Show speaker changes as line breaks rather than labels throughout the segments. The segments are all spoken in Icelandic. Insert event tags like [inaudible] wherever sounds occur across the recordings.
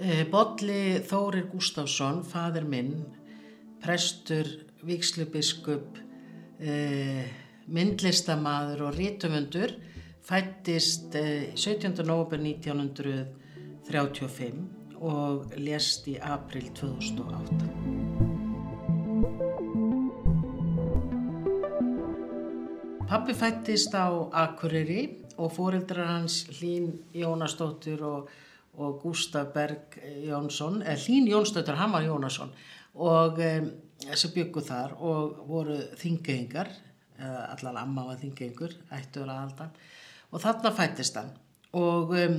Eh, Bolli Þórir Gustafsson, fadir minn, prestur, vikslubiskup, eh, myndlistamaður og rítumundur, fættist eh, 17. november 1935 og lést í april 2008. Pappi fættist á Akureyri og fóreldrar hans Hlín Jónasdóttir og, og Gustaf Berg Jónsson, eða Hlín Jónsdóttir, hann var Jónasson og um, þessi byggu þar og voru þingeingar, allan amma var þingeingur, ættur að halda. Og þarna fættist hann. Og um,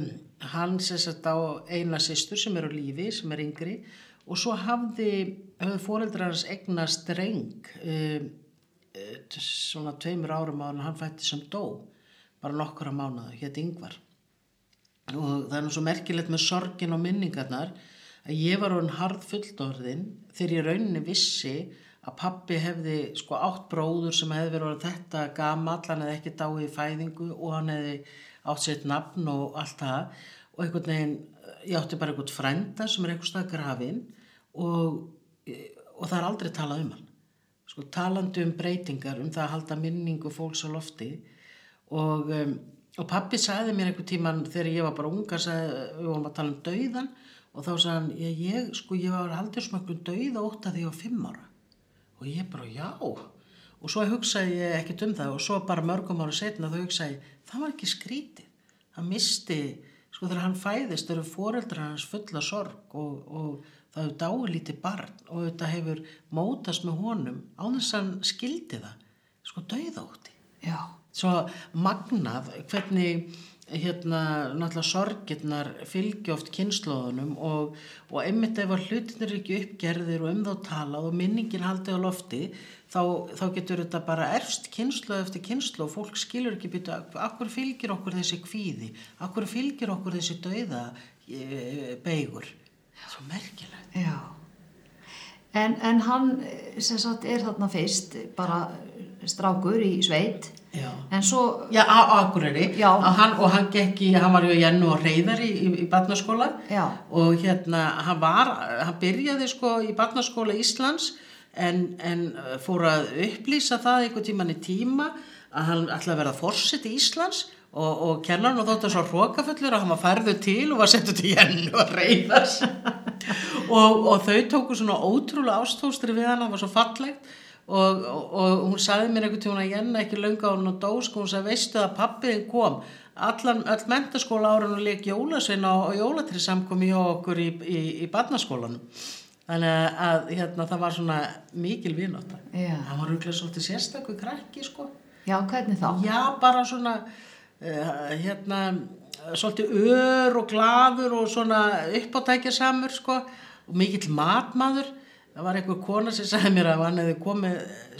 hann sérst á eina sýstur sem er á lífi, sem er yngri og svo hafði, hafði fóreldrar hans eignast dreng um, svona tveimur árum á hann hann fætti sem dó bara nokkura mánuðu, hétt yngvar og það er nú svo merkilegt með sorgin og minningarnar að ég var hann harð fulltorðin þegar ég rauninni vissi að pappi hefði sko átt bróður sem hefði verið þetta gamall, hann hefði ekki dáið í fæðingu og hann hefði átt sér nafn og allt það. Og einhvern veginn, ég átti bara einhvern frænda sem er einhvers stað grafin og, og það er aldrei talað um hann. Sko talandi um breytingar um það að halda minningu fólks á lofti og, um, og pappi sagði mér einhver tíman þegar ég var bara unga sagði, við vorum að tala um dauðan og þá sagði hann, ég, ég sko ég var aldrei smökkum dauða ótt að því á fimm ára. Og ég bara já. Og svo hugsaði ég ekkert um það og svo bara mörgum ára setna þá hugsaði ég það var ekki skrítið, það misti sko þegar hann fæðist eru foreldrar hans fulla sorg og, og það hefur dáið lítið barn og þetta hefur mótast með honum á þess að hann skildi það. Sko dauðótti.
Já.
Svo magnað hvernig hérna náttúrulega sorgirnar fylgja oft kynnslóðunum og, og einmitt ef að hlutin er ekki uppgerðir og um þá talað og minningin haldið á lofti þá, þá getur þetta bara erfst kynnslóð eftir kynnslóð og fólk skilur ekki byrja, akkur fylgir okkur þessi kvíði, akkur fylgir okkur þessi dauða e, beigur svo merkilegt.
En, en hann sem sagt er þarna fyrst bara strákur í sveit
Já.
en svo
Já, á Akureyri. Hann, og hann gekk í, hann var ju í ennu og reyðari í, í barnaskóla.
Já.
og hérna, hann var, hann byrjaði sko í barnaskóla Íslands en, en uh, fór að upplýsa það einhver tíman í tíma að hann ætlaði að verða fórsett í Íslands og, og kennar hann og þótt að svo hrókafullur að hann var færðu til og var settur til ennu og reyðars [laughs] og, og þau tóku svona ótrúlega ástóstri við hann, hann var svo fallegt og, og, og hún sagði mér einhvern tíma að Jenna ekki lönga á hún og dó sko, hún sagði veistu að pappiðin kom? Allan, all mentaskóla árun og leik jólasvein á, á jólatri samkomi hjá okkur í, í, í barnaskólanum. Þannig að hérna, það var svona mikil vináta
Já.
það var rúglega svolítið sérstakku krakki sko.
Já, hvernig þá?
já bara svona uh, hérna svolítið ör og glaður og svona uppátækja samur sko. Og mikill matmaður það var einhver kona sem sagði mér að hann hefði komið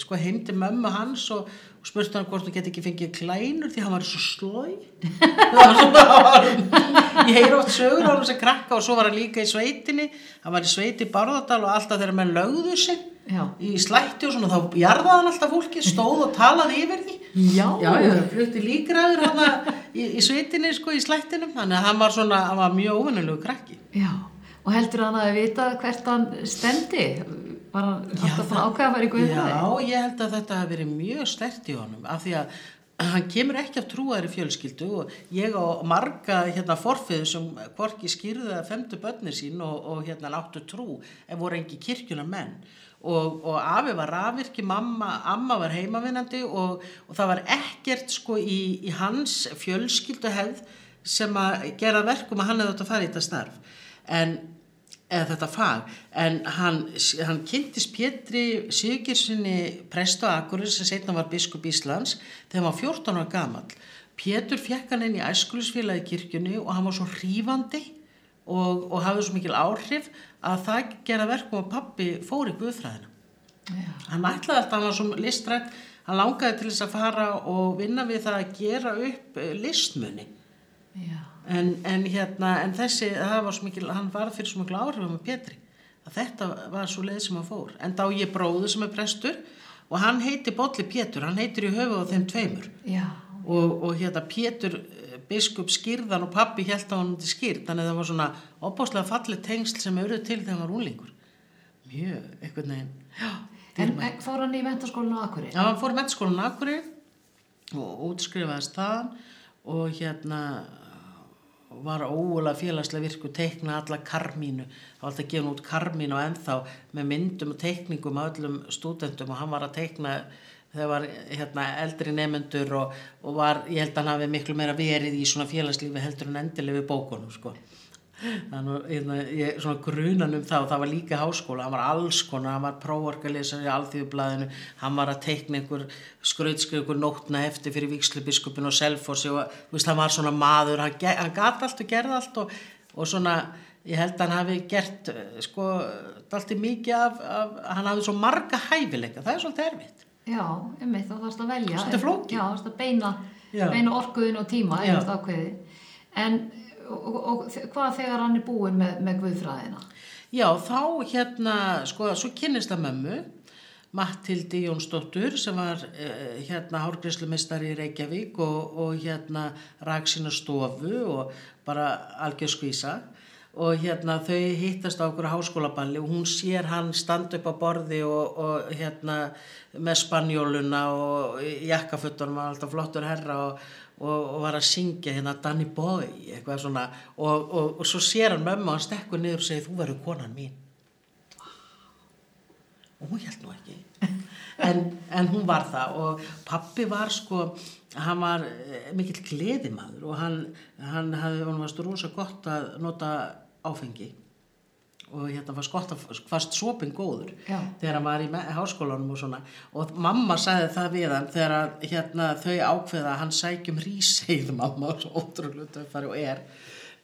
sko heim til mömmu hans og, og spurst hann hvort þú geti ekki fengið klænur því hann var svo slói [laughs] ég heyr oft sögur á hann sem krakka og svo var hann líka í sveitinni. Hann var í sveiti í Barðardal og alltaf þegar menn lögðu sig
Já.
í slætti og svona þá jarðaði hann alltaf fólki stóð og talaði yfir því.
Já.
já, flutti líkraður í, í sveitinni sko í slættinum. Þannig að hann var svona, hann var mjög óvinnulegu krakki.
Já, og heldur hann að vita hvert hann stemdi? Var hann alltaf fann ákveða að vera í guðfræði?
Já, ég held að þetta hafi verið mjög stert í honum af því að hann kemur ekki af trúaðri fjölskyldu og ég á marga hérna forfiðu sem hvorki skýrðu að femtu börnir sín og, og hérna áttu trú en voru engi kirkjuna menn og, og afi var rafirki, mamma, amma var heimavinnandi og, og það var ekkert sko í, í hans fjölskyldu hefð sem að gera verkum að hann hefði átt að fara í þetta starf en eða þetta fag, en hann, hann kynntist Pétri Sigurssoni prest á Akureyri sem setna var biskup Íslands þegar hann var 14 ára gamall. Pétur fekk hann inn í æskulisfélagi kirkjunni og hann var svo hrífandi og, og hafði svo mikil áhrif að það gera verkum að pappi fór í guðfræðina.
Já.
Hann ætlaði alltaf, hann var svo listrætt, hann langaði til þess að fara og vinna við það að gera upp eh, listmunni.
Já.
En, en hérna, en þessi, var mikil, hann var fyrir svo mikil áhrifum með Pétri, að þetta var svo leið sem hann fór. En þá ég bróður sem er prestur og hann heiti Bolli Pétur, hann heitir í höfu á þeim tveimur
Já.
og, og hérna Pétur biskup skýrðan og pappi held á hann til skýrð þannig að það var svona opáslega fallið tengsl sem auðvitað til þegar hann var úlingur mjög, einhvern veginn já,
En, fór hann í mentaskólinu á Akureyri?
Já, hann fór í mentaskólan Akuri og útskrifaðist það og hérna var ógulega félagslega virku teikna alla karmínu. Þá var alltaf gefin út karmínu og ennþá með myndum og teikningum af öllum stúdendum og hann var að teikna þegar var hérna, eldri nefnendur og, og var, ég held að hann hafi miklu meira verið í svona félagslífi heldur en endilegu bókunum sko þannig hérna, ég svona grunan um það og það var líka háskóla, hann var alls konar hann var próvorkalesar í alþjóðublaðinu hann var að teikna einhver skrautskri einhver nótna eftir fyrir Víkslubiskupin og Selfossi og veist hann var svona maður. Hann, hann gat allt og gerði allt og, og svona ég held að hann hafi gert sko allt í mikið af, af hann hafi svo marga hæfileika, það er svolítið erfitt.
Já, einmitt, þá þarfst að velja.
Svolítið flókið.
Já, þarfst að beina, beina orkuðin og tíma. En og, og, og hvað þegar hann er búinn með, með guðfræðina?
Já, þá hérna, sko, svo kynnist að mömmu, Mattildi Jónsdóttur sem var uh, hérna hárgríslumistari í Reykjavík og, og hérna rak sína stofu og bara algjör skvísa og hérna þau hittast á okkur háskólaballi og hún sér hann standa upp á borði og, og hérna með spanjóluna og jakkafuttunum var alltaf flottur herra og, og, var að syngja hérna Danny Boy eitthvað svona og, og, og svo sér hann mömmu og hann stekkur niður og segir þú verður konan mín. Og hún held nú ekki. [laughs] En, en hún var það og pappi var sko hann var eh, mikill gleðimaður og hann, hann hann varst rosa gott að nota áfengi og hérna var skott að fast sopin góður
Já.
þegar hann var í háskólanum og svona. Og mamma sagði það við hann þegar að, hérna, þau ákveða að hann sækjum ríseið mamma og svo ótrúlega töffari og er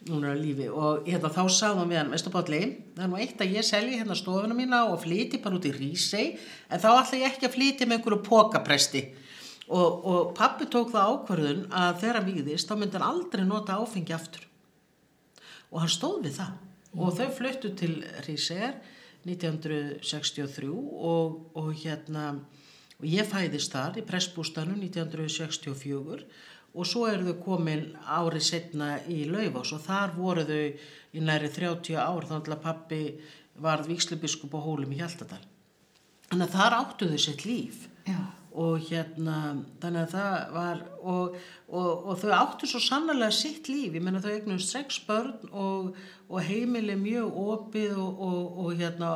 er á lífi. Og hérna, þá sagði hann við hann veistu Pálli, það er nú eitt að ég selji hérna stofuna mína og flyti bara út í rísei en þá ætla ég ekki að flyti með einhverju pokapresti. Og, og pappi tók það ákvörðun að þegar hann víðist þá myndi hann aldrei nota áfengi aftur. Og hann stóð við það og þau fluttu til Ríser 1963 og, og hérna og ég fæðist þar í pressbústanum 1964 og svo eru þau komin árið setna í Laufás og þar voru þau í næri 30 ár þannig að pappi varð vikslubiskup á hólum í Hjaltadal þannig að þar áttu þau sitt líf
Já.
Og hérna þannig að það var og, og, og þau áttu svo sannlega sitt líf. Ég menna þau eignust sex börn og, og heimili mjög opið og, og, og hérna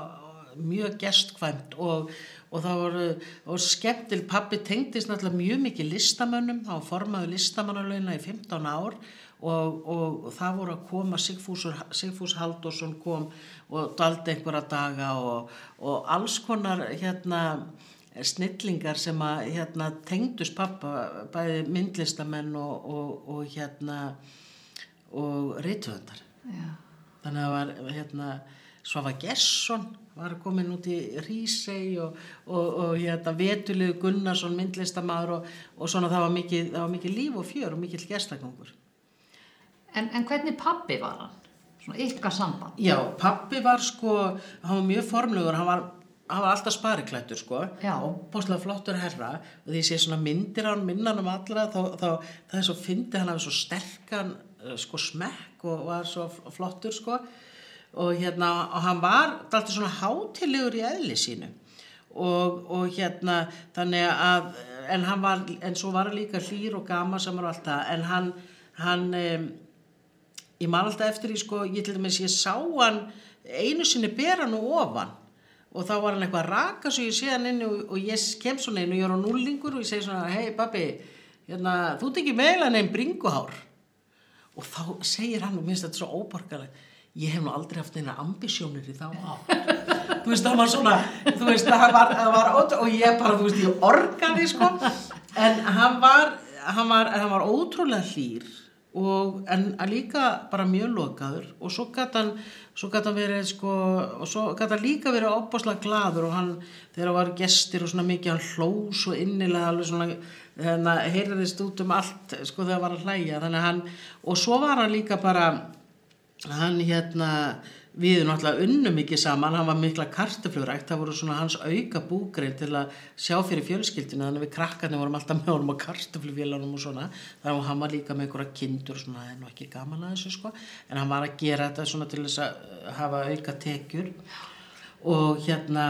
mjög gestkvæmt. Og, og það voru, voru skemmtil pappi tengdist náttúrulega mjög mikið listamönnum. Þá formaði listamannalauna í 15 ár og, og það voru að koma Sigfús, Sigfús Halldórsson kom og daldi einhverja daga og, og alls konar hérna snillingar sem að hérna, tengdust pappa bæði myndlistamenn og, og, og hérna og reytvöndar þannig að var hérna Svafa Gesson var komin út í Rísei og, og, og hérna Vetulegu Gunnarsson myndlistamaður og, og svona það var, mikið, það var mikið líf og fjör og mikill gestagangur
En, en hvernig pappi var hann? Svona ykkar samband?
Já, pappi var sko, hann var mjög formlegur, hann var, var alltaf spariklættur sko, og bóðslega flottur herra. Og því sé svona myndir á hann minnan um allra, þá, þá það er svo fyndi hann af svo sterkan eh, sko smekk og var svo flottur sko. Og hérna, og hann var alltaf svona hátilegur í eðli sínu. Og, og hérna þannig að, en hann var en svo var hann líka hlýr og gama sem var alltaf, en hann hann um, ég man alltaf eftir því sko, ég til dæmis, ég sá hann einu sinni bera nú ofan og þá var hann eitthvað að raka svo ég sé hann inn og, ég kem svona inn og ég er á núlingur og ég segi svona, hei babbi hérna, þú ekki meðlega nefn bringuhár. Og þá segir hann og minnst þetta svo óborgarlega ég hef nú aldrei haft eina ambisjónir í þá þú veist, það var svona þú veist, það var, var og ég bara, þú veist, ég orgaði sko. En hann var hann var, hann var ótrúlega hlýr og, en að líka bara mjög lokaður. Og svo gæti hann hann verið sko og svo gæti hann líka verið opaslega gladur og hann þegar það var gestir og svona mikið hann hló svo innilega alveg svona hérna, heyrðist út um allt sko þegar hann var að hlæja. Þannig að hann og svo var hann líka bara hann hérna við náttúrulega unnum mikið saman, hann var mikla karteflurækt, það voru svona hans auka búgrein til að sjá fyrir fjölskyldinu, þannig við krakkarnir vorum alltaf með honum á karteflufélagunum og svona, þannig að hann var líka með einhverja kindur svona, það er nú ekki gaman að þessu sko, en hann var að gera þetta svona til þess að hafa auka tekjur. Og hérna,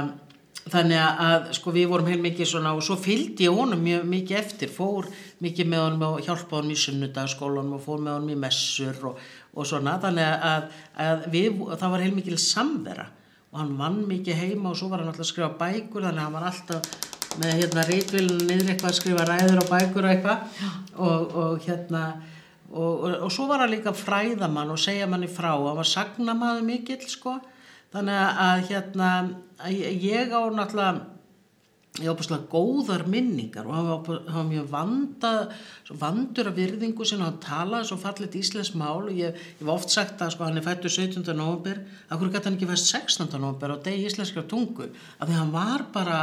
þannig að sko við vorum heil mikið svona og svo fylgdi ég honum mjög mikið eftir fór mikið með honum og hjálpa honum í sunnudagskólanum og fór með honum í messur og, og svona þannig að, að við, það var heil mikið samvera og hann vann mikið heima og svo var hann alltaf að skrifa bækur þannig að hann var alltaf með hérna reitvilinu niður eitthvað að skrifa ræður og bækur og eitthvað. Og, og hérna og, og svo var hann líka fræðamann og segja manni frá, hann var sagnamaður mikill sko. Þannig að hérna ég á náttúrulega ég á búinlega góðar minningar og hann var, hann var mjög vanda, vandur af virðingu sem hann talaði svo fallit íslensk mál og ég, ég var oft sagt að sko, hann er fættur 17. november af hverju gæti hann ekki fæst 16. november á degi íslenskra tungu af því hann var bara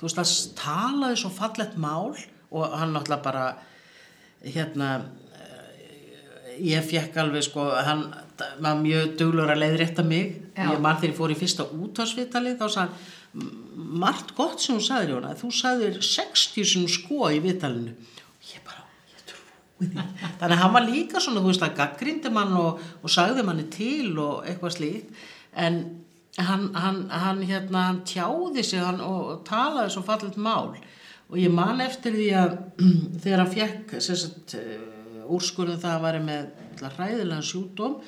þú veist að talaði svo fallet mál og hann náttúrulega bara hérna ég fekk alveg sko hann var mjög duglur að leiðrétta mig
Já.
ég mann þegar ég fór í fyrsta útvarsvitali þá sagði hann margt gott sem hún sagði Jóna. Þú sagðir 60 sem sko í vitalinu og ég bara, ég trúi því. Þannig að hann var líka svona, þú veist að gaggrindi mann og, og sagði manni til og eitthvað slíkt. En hann, hann, hann hérna hann tjáði sig hann, og, talaði svo fallit mál. Og ég man eftir því að [clears throat] þegar hann fekk sagt, úrskurðum það að væri með hræðilegan sjúdóm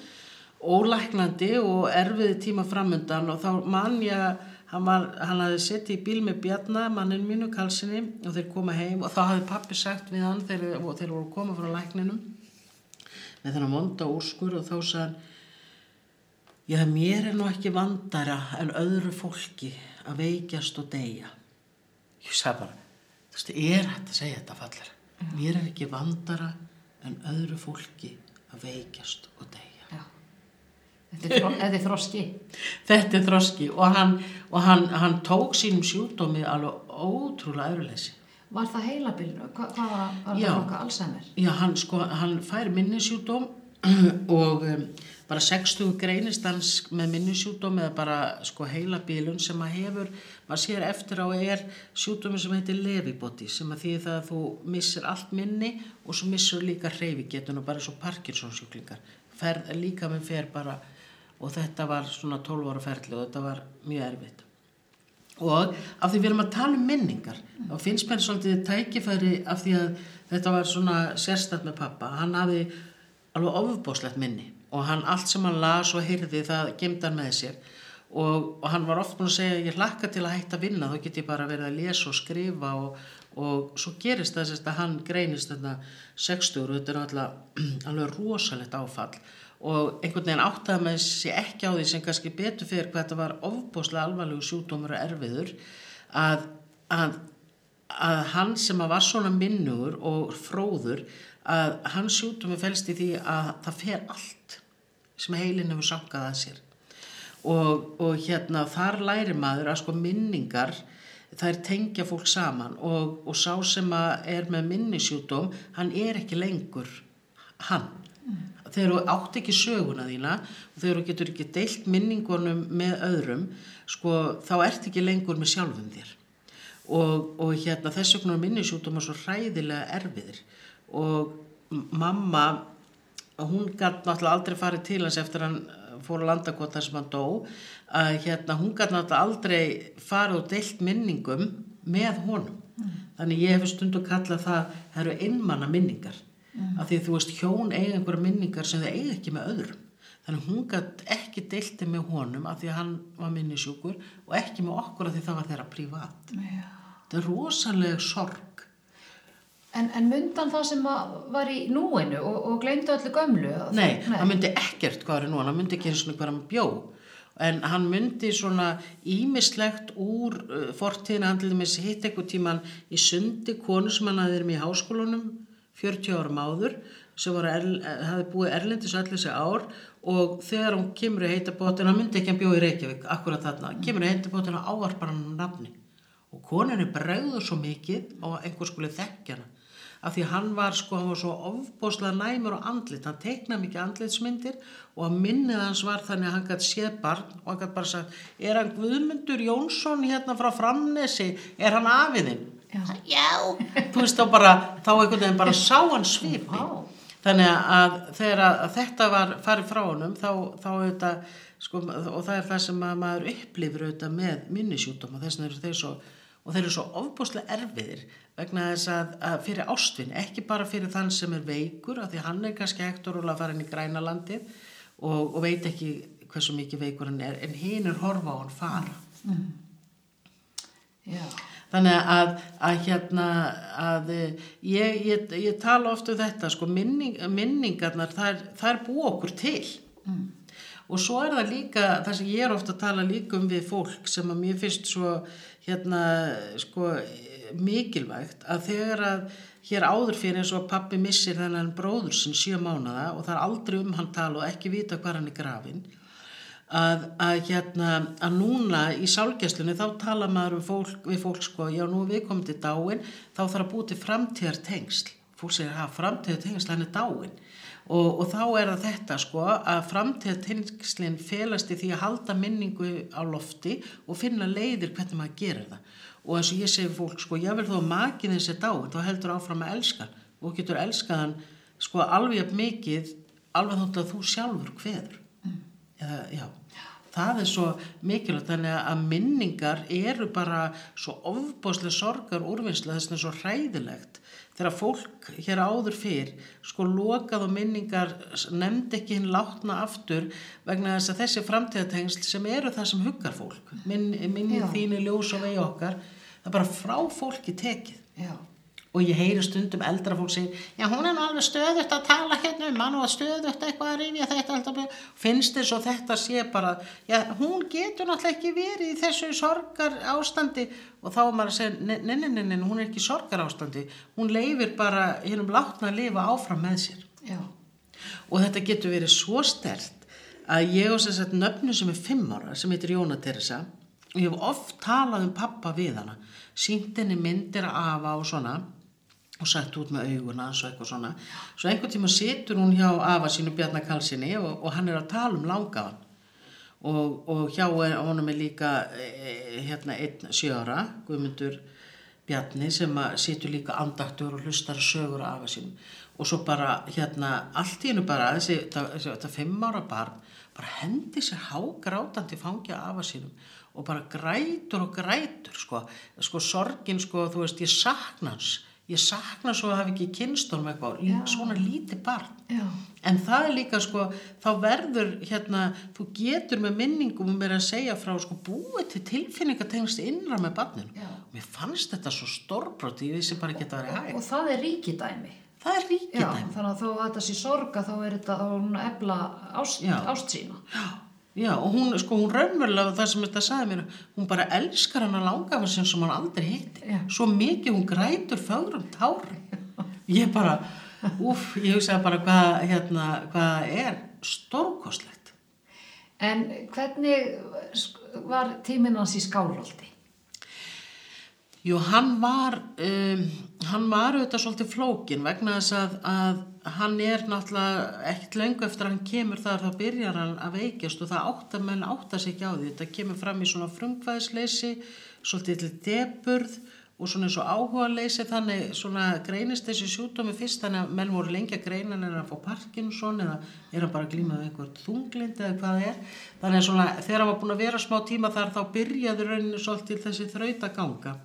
ólæknandi og erfiði tíma framundan og þá man ég hann, var, hann hafði sett í bíl með Bjarnar, mannin mínu kalsinni og þeir koma heim og þá hafði pappi sagt við hann þegar þeir voru koma frá lækninum með þennan vonda úrskur og þá sagði hann Já, mér er nú ekki vandara en öðru fólki að veikjast og deyja. Ég sagði bara, þú veist, er hægt að segja þetta fallar. Mér er ekki vandara en öðru fólki að veikjast og deyja.
Þetta er, þroski.
Þetta er þroski og hann, og hann, hann tók sínum sjúkdómi alveg ótrúlega öðruleysi.
Var það heilabilnu? Hva, hvað var, það okkar Alzheimer?
Já, hann, sko, hann fær minnisjúdóm [clears throat] og um, bara 60 greinist hans með minnisjúdóm eða bara sko heila bílun sem að hefur, maður sér eftir á er sjúdómi sem heitir levibody sem að því það að þú missir allt minni og svo missur líka hreyfigetun og bara svo Parkinson sjúklingar Ferð, líka með fer bara og þetta var svona 12 ára ferli og þetta var mjög erfitt. Og af því við erum að tala um minningar þá finnst mér svolítið tækifæri af því að þetta var svona sérstætt með pappa, hann hafi alveg ofubóslegt minni og hann allt sem hann las og heyrði það gemdi hann með sér. Og, og hann var oft búin að segja ég hlakka til að hætta að vinna þá get ég bara verið að lesa og skrifa og, og svo gerist það sérst að hann greinist þetta 60 og þetta er [clears throat] alveg rosalegt áfall og einhvern veginn áttaði með sér ekki á því sem kannski betur fyrir hvað þetta var ofbóslega alvarlegu sjúdómur og erfiður að, að, að hann sem var svona minnugur og fróður að hans sjúdómi fælst í því að það fer allt sem heilin hefur sankað að sér. Og, og hérna þar læri maður að sko minningar þær tengja fólk saman og, og sá sem er með minnisjúdóm hann er ekki lengur hann þegar þú átt ekki söguna þína og þegar þú getur ekki deilt minningunum með öðrum sko þá ert ekki lengur með sjálfum þér. Og, og hérna þess vegna er minnisjúdóma svo hræðilega erfiðir. Og mamma hún gætt náttúrulega aldrei farið til hans eftir hann fór að landakot þar sem hann dó að hérna hún gætt náttúrulega aldrei farið og deilt minningum með honum. Þannig ég hef stundu kallað það það eru einmanna minningar af því þú veist hjón eiga einhverja minningar sem þau eiga ekki með öðrum. Þannig hún gætt ekki deilti með honum af því að hann var minnisjúkur og ekki með okkur af því það var þeirra prívat
Já.
þetta er rosaleg sorg.
En, en myndan það sem var í núinu og, og gleymdu öllu gömlu?
Nei, hann myndi ekkert hvað er nú, hann myndi ekki eins og hvað hann bjó. En hann myndi svona ímislegt úr uh, fortíðina hann til dæmis hitt eitthvað tíman í sundi konu sem hann hafði verið með í háskólanum 40 árum áður sem var er, hafði búið erlendis allir þessi ár og þegar hún kemur í heitabótin, hann myndi ekki að bjóða í Reykjavík akkurat þarna, kemur í heitabótin og ávarpar hann um nafni. Og konunni bregður svo mikið og einhver skuli þekkja hana af því hann var sko, hann var svo ofbóslega næmur og andlit, hann teiknaði mikið andlitsmyndir og að minnið hans var þannig að hann gæti séð barn og hann gæti bara sagt, er hann Guðmundur Jónsson hérna frá framnesi, er hann afiðinn?
Já.
Já, þú veist þá bara, þá einhvern veginn bara sá hann svipi.
Vá.
Þannig að þegar að þetta var farið frá honum þá, þá auðvitað, sko, og það er það sem að maður upplifir auðvitað með minnisjútum og þess vegna eru þeir svo, og þeir eru svo ofbúslega erfiðir vegna þess að, að fyrir ástvinn, ekki bara fyrir þann sem er veikur, af því hann er kannski ektor og að fara inn í grænalandið og, og veit ekki hversu mikið veikur hann er, en hinn er horfa á hann fara.
Já.
Þannig að, að hérna að eh, ég, ég, ég tala oft um þetta sko minning, minningarnar þær, þær bú okkur til mm. og svo er það líka það sem ég er ofta að tala líka um við fólk sem að mér finnst svo hérna sko mikilvægt að þegar að hér áður fyrir eins og pappi missir þennan bróður sinn sjö mánada og það er aldrei um hann tala og ekki vita hvað hann er grafin að, að hérna að núna í sálgæslunni þá tala maður við fólk, við fólk sko, já nú við komið til dáin þá þarf að búið til framtíðar tengsl fólk segir að framtíðar tengsl hann er dáin og, og þá er það þetta sko að framtíðar tengslinn felast í því að halda minningu á lofti og finna leiðir hvernig maður gerir það. Og eins og ég segi fólk sko, ég vil þó að makin þessi dáin þá heldur áfram að elska og getur elskaðan sko alveg mikið alveg þótt að þú sjálfur hveður eða já það er svo mikilvægt þannig að minningar eru bara svo ofbáslega sorgar úrvinnsla þess að það er svo hræðilegt þegar fólk hér áður fyrr sko lokað og minningar nefndi ekki hinn látna aftur vegna þess að þessi framtíðatengsl sem eru það sem huggar fólk Minn, minni
Já.
þínu ljós og vegi okkar það er bara frá fólki tekið
Já.
Og ég heyri stundum eldra fólk segir já hún er nú alveg stöðut að tala hérna um hann og að stöðut eitthvað að rifja þetta alltaf, finnst þess að þetta sé bara já hún getur náttúrulega ekki verið í þessu sorgar ástandi og þá er maður að segja nei, hún er ekki sorgar ástandi hún leifir bara hennum látna að lifa áfram með sér.
Já.
og þetta getur verið svo stert að ég og þess að nöfnu sem er fimm ára sem heitir Jóna Teresa og ég hef oft talað um pappa við hana. Sínt henni myndir af og svona og sett út með auguna og eitthvað svona. Svo einhvern tíma situr hún hjá afa sínu Bjarnar Karlssoni og, og hann er að tala um langaðan og, og hjá honum er líka e, hérna einn sjöra Guðmundur Bjarni sem situr líka andaktur og hlustar sögur af afa sínum. Og svo bara hérna allt í hennu bara þessi, þetta, fimm ára barn bara hendi sér hágrátandi fangja af afa sínum og bara grætur og grætur sko, sko sorgin sko þú veist ég sakna hans ég sakna svo að hafa ekki kynstunum eitthvað
Já.
svona lítið barn
Já.
en það er líka sko þá verður hérna þú getur með minningum með að segja frá sko búið til tilfinningatengst innra með barninu
Já.
mér fannst þetta svo stórbróti ég vissi bara ekki að það
Og,
hægt
það er ríkidæmi.
það er ríkidæmi
þannig að þó að þetta sé sorga þá er þetta ebla ást,
Já. Já, og hún, sko, hún raunverulega, það sem þetta sagði mér, hún bara elskar hann að langa af sem sem hann aldrei hitti.
Já.
Svo mikið hún grætur fögrum tárum. Ég bara, úf, ég hugsaði bara hvað, hérna, hvað er stórkostlegt.
En hvernig var tíminn hans í skálholti?
Jú, hann var, um, hann var auðvitað svolítið flókin vegna þess að, að hann er náttúrulega ekkert löngu eftir að hann kemur þar þá byrjar hann að veikjast og það átt að menn átta sig ekki á því. Þetta kemur fram í svona frumkvæðisleysi, svolítið til deburð og svona eins og áhuga leysi þannig svona greinist þessi sjúkdómi fyrst þannig að menn voru lengi að greina en er að fá Parkinson eða er að bara glíma við einhvern þunglind eða hvað það er. Þannig að svona þegar hann var búin að vera smá tíma þar þá byrjaði rauninni svolítið þessi þraut ganga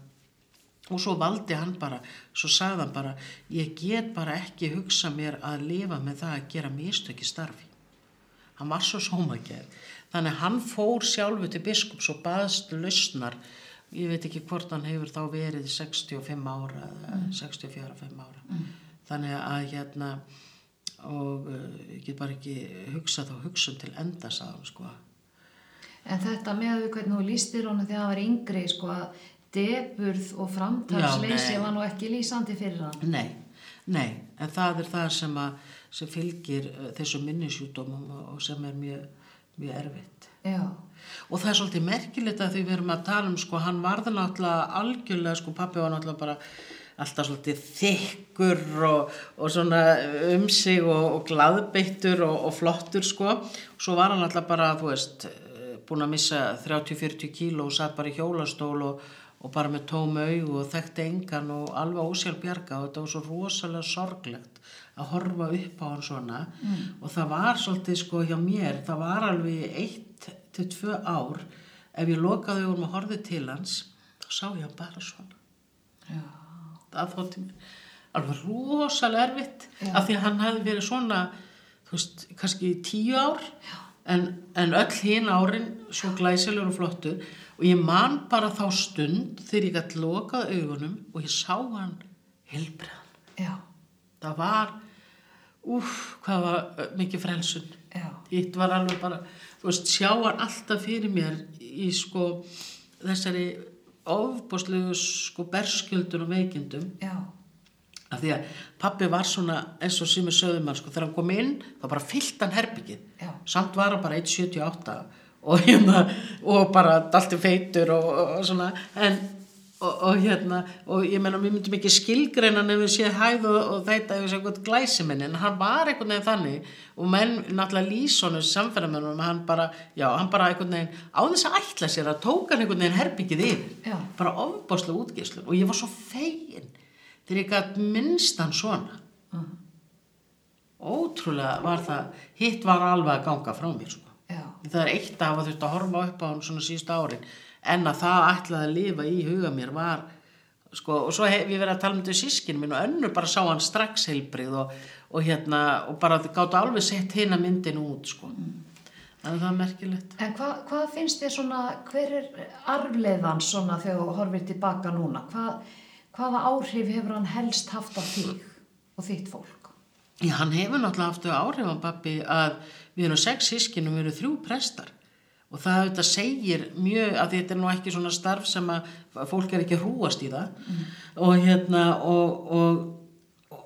og svo valdi hann bara, svo sagði hann bara ég get bara ekki hugsa mér að lifa með það að gera mistök í starfi. Hann var svo sómagerð þannig hann fór sjálfu til biskups og baðst lausnar. Ég veit ekki hvort hann hefur þá verið 65 ára eða 64-5 ára. Þannig að hérna og uh, ég get bara ekki hugsað þá hugsun til enda hann sko.
En þetta með við hvernig þú lístir honum þegar hann var yngri, sko að deburð og framtalsleysi var nú ekki lýsandi fyrir hann.
Nei, nei, en það er það sem, að, sem fylgir uh, þessu minnisjúdómum og sem er mjög, mjög erfitt.
Já,
Og það er svolítið merkilegt að því við erum að tala um, sko, hann varði náttúrulega algjörlega, sko, pappi var náttúrulega bara alltaf svolítið þykkur og, og svona um sig og, og glaðbeittur og, og flottur sko og svo var hann alltaf bara, þú veist búin að missa 30-40 kíló og satt bara í hjólastól og, og bara með tómu augu og þekkti engan og alveg ósjálf bjarga og þetta var svo rosalega sorglegt að horfa upp á hann svona mm. og það var svolítið sko hjá mér, það var alveg 1-2 ár ef ég lokaði um að horfi til hans þá sá ég hann bara svona Já. það þótti mér alveg rosalega erfitt Já. af því að hann hefði verið svona þú veist, kannski 10 ár Já en, en öll hín árin svo glæsilegur og flottu og ég man bara þá stund þegar ég gæti lokað augunum og ég sá hann helbreðan það var uff, hvað var mikið frelsun. Þetta var alveg bara þú veist, sjá hann alltaf fyrir mér í sko þessari ofbúslegu sko berskjöldun og veikindum. Já. Af því að pappi var svona eins og sem er söðumann sko, þegar hann kom inn þá bara fyllt hann herbyggið samt var hann bara 1.78 og hérna og bara dalti feitur og, og svona. En og, og hérna og ég menna við myndum ekki skilgreina nefnir séð hæð og, og þetta er eitthvað glæsiminn en hann var eitthvað nefn þannig og menn náttúrulega Lísónu samferðamennum hann bara, já hann bara eitthvað nefn á þess að ætla sér að tóka hann eitthvað nefn herbyggið yfir. Já. bara ofbáslega útgíslu og ég var svo fegin þegar ég gæti minnstan svona. Uh. ótrúlega var það hitt var alveg að ganga frá mér sko. það er eitt af að ert að horfa upp á hann svona síðust árin en að það ætlaði að lifa í huga mér var sko, og svo hef ég verið að tala um þetta sískinu mín og önnur bara sá hann strax heilbrið og, og hérna og bara gáttu alveg sett hérna myndin út sko að það er merkilegt
En hva, hvað finnst þið svona hver er arfleðan svona þegar þú horfir tilbaka núna hvað hvaða áhrif hefur hann helst haft á þig og þitt fólk?
Já, hann hefur náttúrulega haft áhrif á pappi að við erum sex sískinum, við erum þrjú prestar. Og það auðvitað segir mjög að þetta er nú ekki svona starf sem að fólk er ekki hrúast í það. Mm. og hérna og, og, og,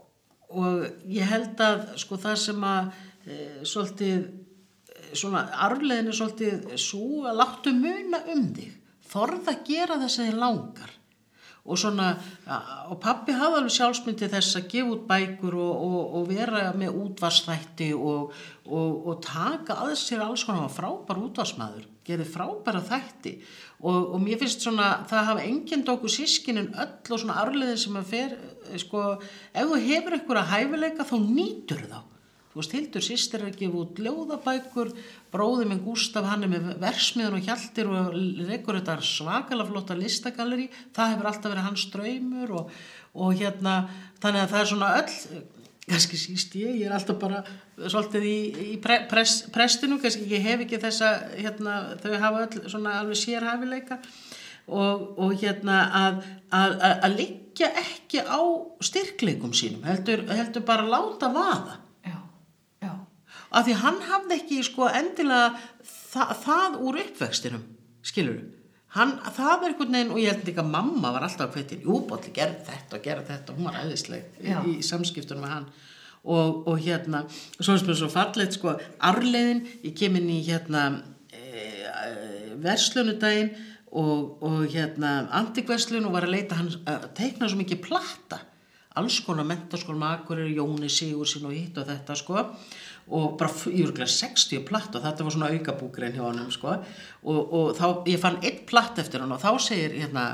og ég held að sko það sem að e, svolítið e, svona arfleðin er svolítið svo að láttu muna um þig. Þorða að gera þess að þið langar og svona, og pappi hafði alveg sjálfsmyndi þess að gefa út bækur og, og, og vera með útvarsþætti og, og taka aðeins sér alls konar frábær útvarsmaður, gerði frábæra þætti. Og mér finnst svona það hafa enginn dóku sískinin öll og svona arliðin sem að fer sko, ef þú hefur að hæfileika þá nýtur þá Þú veist, Hildur sýstir er að gefa út ljóðabækur, bróði minn Gustaf, hann er með versmiðan og hjaldir og reykur þetta svakalega flotta listagalleri, það hefur alltaf verið hans draumur og, og hérna, þannig að það er svona öll, kannski síst ég, ég er alltaf bara svolítið í, í pre, pres, prestinu, kannski ég hef ekki þessa, hérna, þau hafa öll svona alveg sérhafileika og, og hérna að, að, að, að liggja ekki á styrkleikum sínum, heldur, heldur bara láta vaða af því hann hafði ekki sko endilega það, það úr uppvextinum skilur hann, það er einhvern veginn og ég held ekki að mamma var alltaf hvettin, jú, bótli, gerð þetta og gerð þetta. Hún var aðeinsleg í, í samskiptunum með hann. Og, og hérna svo er þetta svo fallet sko arleiðin, ég kem inn í hérna e, verslunudaginn og, og hérna antikverslun og var að leita hann að teikna svo mikið platta. Alls konar mentarskólum, akkurir, Jóni Sigursin og hitt og þetta sko og bara örgulega 60 platt og þetta var svona aukabúkrein hjá hann sko. og, og þá, ég fann eitt platt eftir hann og þá segir hérna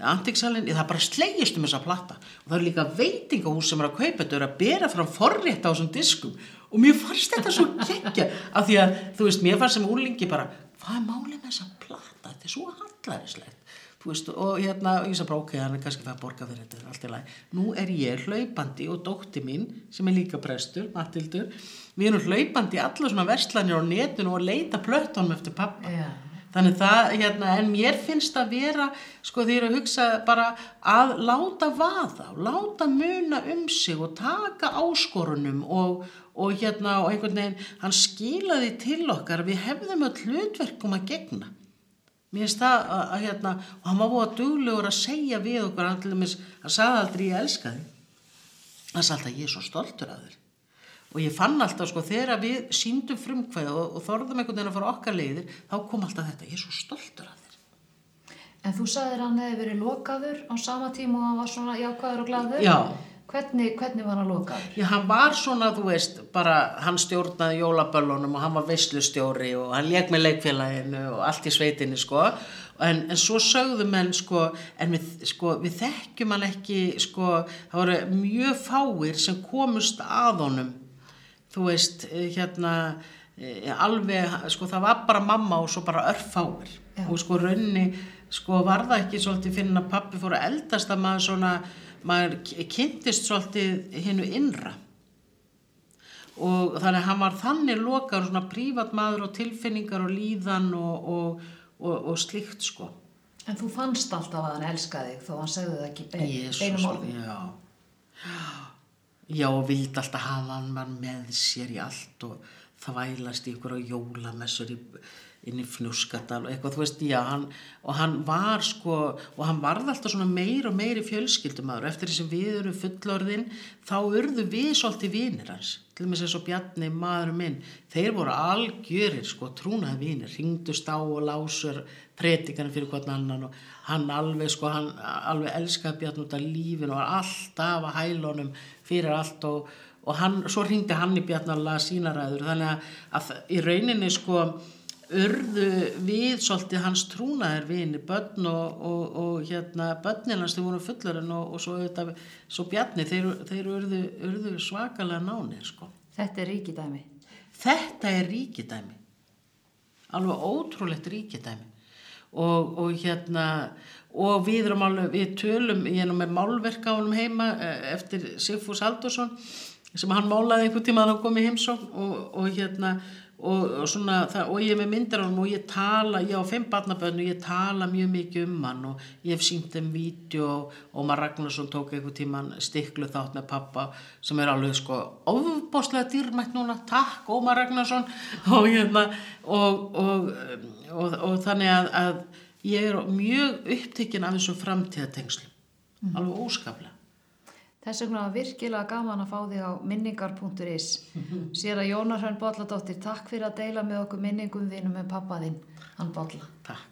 antiksalinn, það bara slegist um þessa platta. Og það er líka veitingahús sem er að kaupa þetta er að bera fram forrétt á þessum diskum. Og mér fannst þetta svo geggja af því að, þú veist, mér fannst sem úrlingi bara, hvað er málið með þessa platta? Þetta er svo hallaríslegt. Veist, og hérna, ég sagði bara ok, hann er kannski það að borga fyrir þetta, allt í lagi. Nú er ég hlaupandi og dótti mín sem er líka prestur, Matildur við erum hlaupandi í alla svona verslanir á netinu og leita plötunum eftir pappa yeah. þannig það, hérna, en mér finnst að vera, sko því að hugsa bara að láta vaða láta muna um sig og taka áskorunum og, og hérna, og einhvern veginn hann skilaði til okkar, við hefðum öll hlutverkum að gegna. Mér finnst það að, að hérna og hann var búið að duglegur að segja við okkur hann til dæmis, hann sagði aldrei ég elska þig. Hann sagði alltaf ég er svo stoltur að þér og ég fann alltaf sko þegar við síndum frumkvæða og, og þorðum einhvern veginn að fara okkar leiðir þá kom alltaf þetta, ég er svo stoltur að þér
En þú sagðir hann hefði verið lokaður á sama tíma og hann var svona jákvæður og glaður.
Já.
Hvernig, hvernig var hann lokaður?
Já, hann var svona, þú veist, bara hann stjórnaði jólaböllunum og hann var veislustjóri og hann leik með leikfélaginu og allt í sveitinni, sko. En, en svo sögðu menn, sko, en við, sko, við þekkjum hann ekki, sko, það voru mjög fáir sem komust að honum, þú veist, eh, hérna, eh, alveg, sko, það var bara mamma og svo bara örfáir.
Já.
Og sko, raunni, sko, var það ekki svolítið fyrir að pappi fór að eldast að maður svona, maður kynntist svolítið hinnu innra og þannig hann var þannig lokar svona prívat maður og tilfinningar og líðan og, og, og, og slíkt sko
En þú fannst alltaf að hann elskaði þig þó hann segði það ekki beinum orðum.
já já og vildi alltaf hafa hann með sér í allt og þvælast í ykkur á jólamessur í, inn í fnúskadal og eitthvað, þú veist, já, hann, og hann var sko, og hann varð alltaf svona meir og meiri fjölskyldumadur, eftir því sem við erum fullorðin, þá urðu við svolítið vinir hans, til og með þess að Bjarni, maður minn, þeir voru algjörir, sko, trúnaði vinir, ringdust á og lásur predikanum fyrir hvern annan og hann alveg, sko, hann alveg elskaði Bjarni út af lífinu og var alltaf að hælunum fyrir allt og, og hann, svo ringdi hann í Bjarni að laga sína ræður, þannig að, að í rauninni, sko, urðu við svolítið hans trúnaðir vini, börn og, og, og hérna, börnin hans þau voru fullarinn og, og svo, þetta, svo Bjarni, þeir, þeir urðu, urðu svakalega nánir, sko.
Þetta er ríkidæmi.
Þetta er ríkidæmi, alveg ótrúlegt ríkidæmi og, og hérna, og við alveg, við tölum, ég er nú með málverk á honum heima eh, eftir Sigfús Haldursson sem hann málaði einhvern tíma að hann kom í heimsókn og, og hérna, og, og svona það, og ég er með myndir á hann og ég tala ég á fimm barnabönn og ég tala mjög mikið um hann og ég hef sínt þeim vídeo og Ómar Ragnarsson tók einhver tíman stiklu þátt með pappa sem er alveg sko ofbáslega dýrmætt núna, takk Ómar Ragnarsson. [laughs] Og hérna og, og þannig að, að ég er mjög upptekinn af þessum framtíðatengslu alveg óskaplega.
Þess vegna var virkilega gaman að fá þig á minningar.is. Sér að Jónar Hrönn Bolladóttir, takk fyrir að deila með okkur minningum þínum með pappa þinn, hann Bolla.
takk